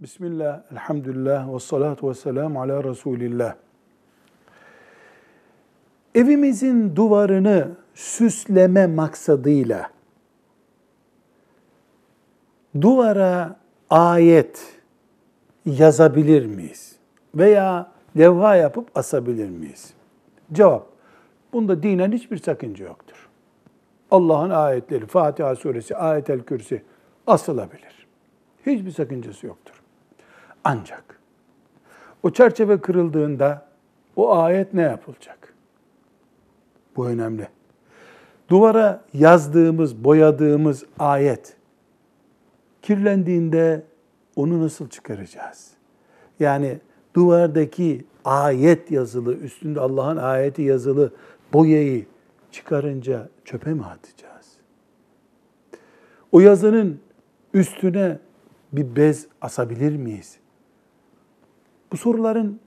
Bismillah, elhamdülillah, ve salatu ve selamu ala Resulillah. Evimizin duvarını süsleme maksadıyla duvara ayet yazabilir miyiz? Veya levha yapıp asabilir miyiz? Cevap, bunda dinen hiçbir sakınca yoktur. Allah'ın ayetleri, Fatiha suresi, ayetel kürsi asılabilir. Hiçbir sakıncası yoktur. Ancak o çerçeve kırıldığında o ayet ne yapılacak? Bu önemli. Duvara yazdığımız, boyadığımız ayet kirlendiğinde onu nasıl çıkaracağız? Yani duvardaki ayet yazılı, üstünde Allah'ın ayeti yazılı boyayı çıkarınca çöpe mi atacağız? O yazının üstüne bir bez asabilir miyiz? Bu soruların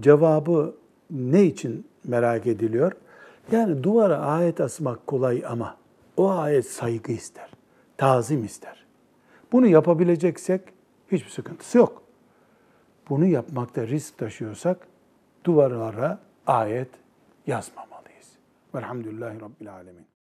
cevabı ne için merak ediliyor? Yani duvara ayet asmak kolay ama o ayet saygı ister, tazim ister. Bunu yapabileceksek hiçbir sıkıntısı yok. Bunu yapmakta risk taşıyorsak duvarlara ayet yazmamalıyız. Velhamdülillahi Rabbil Alemin.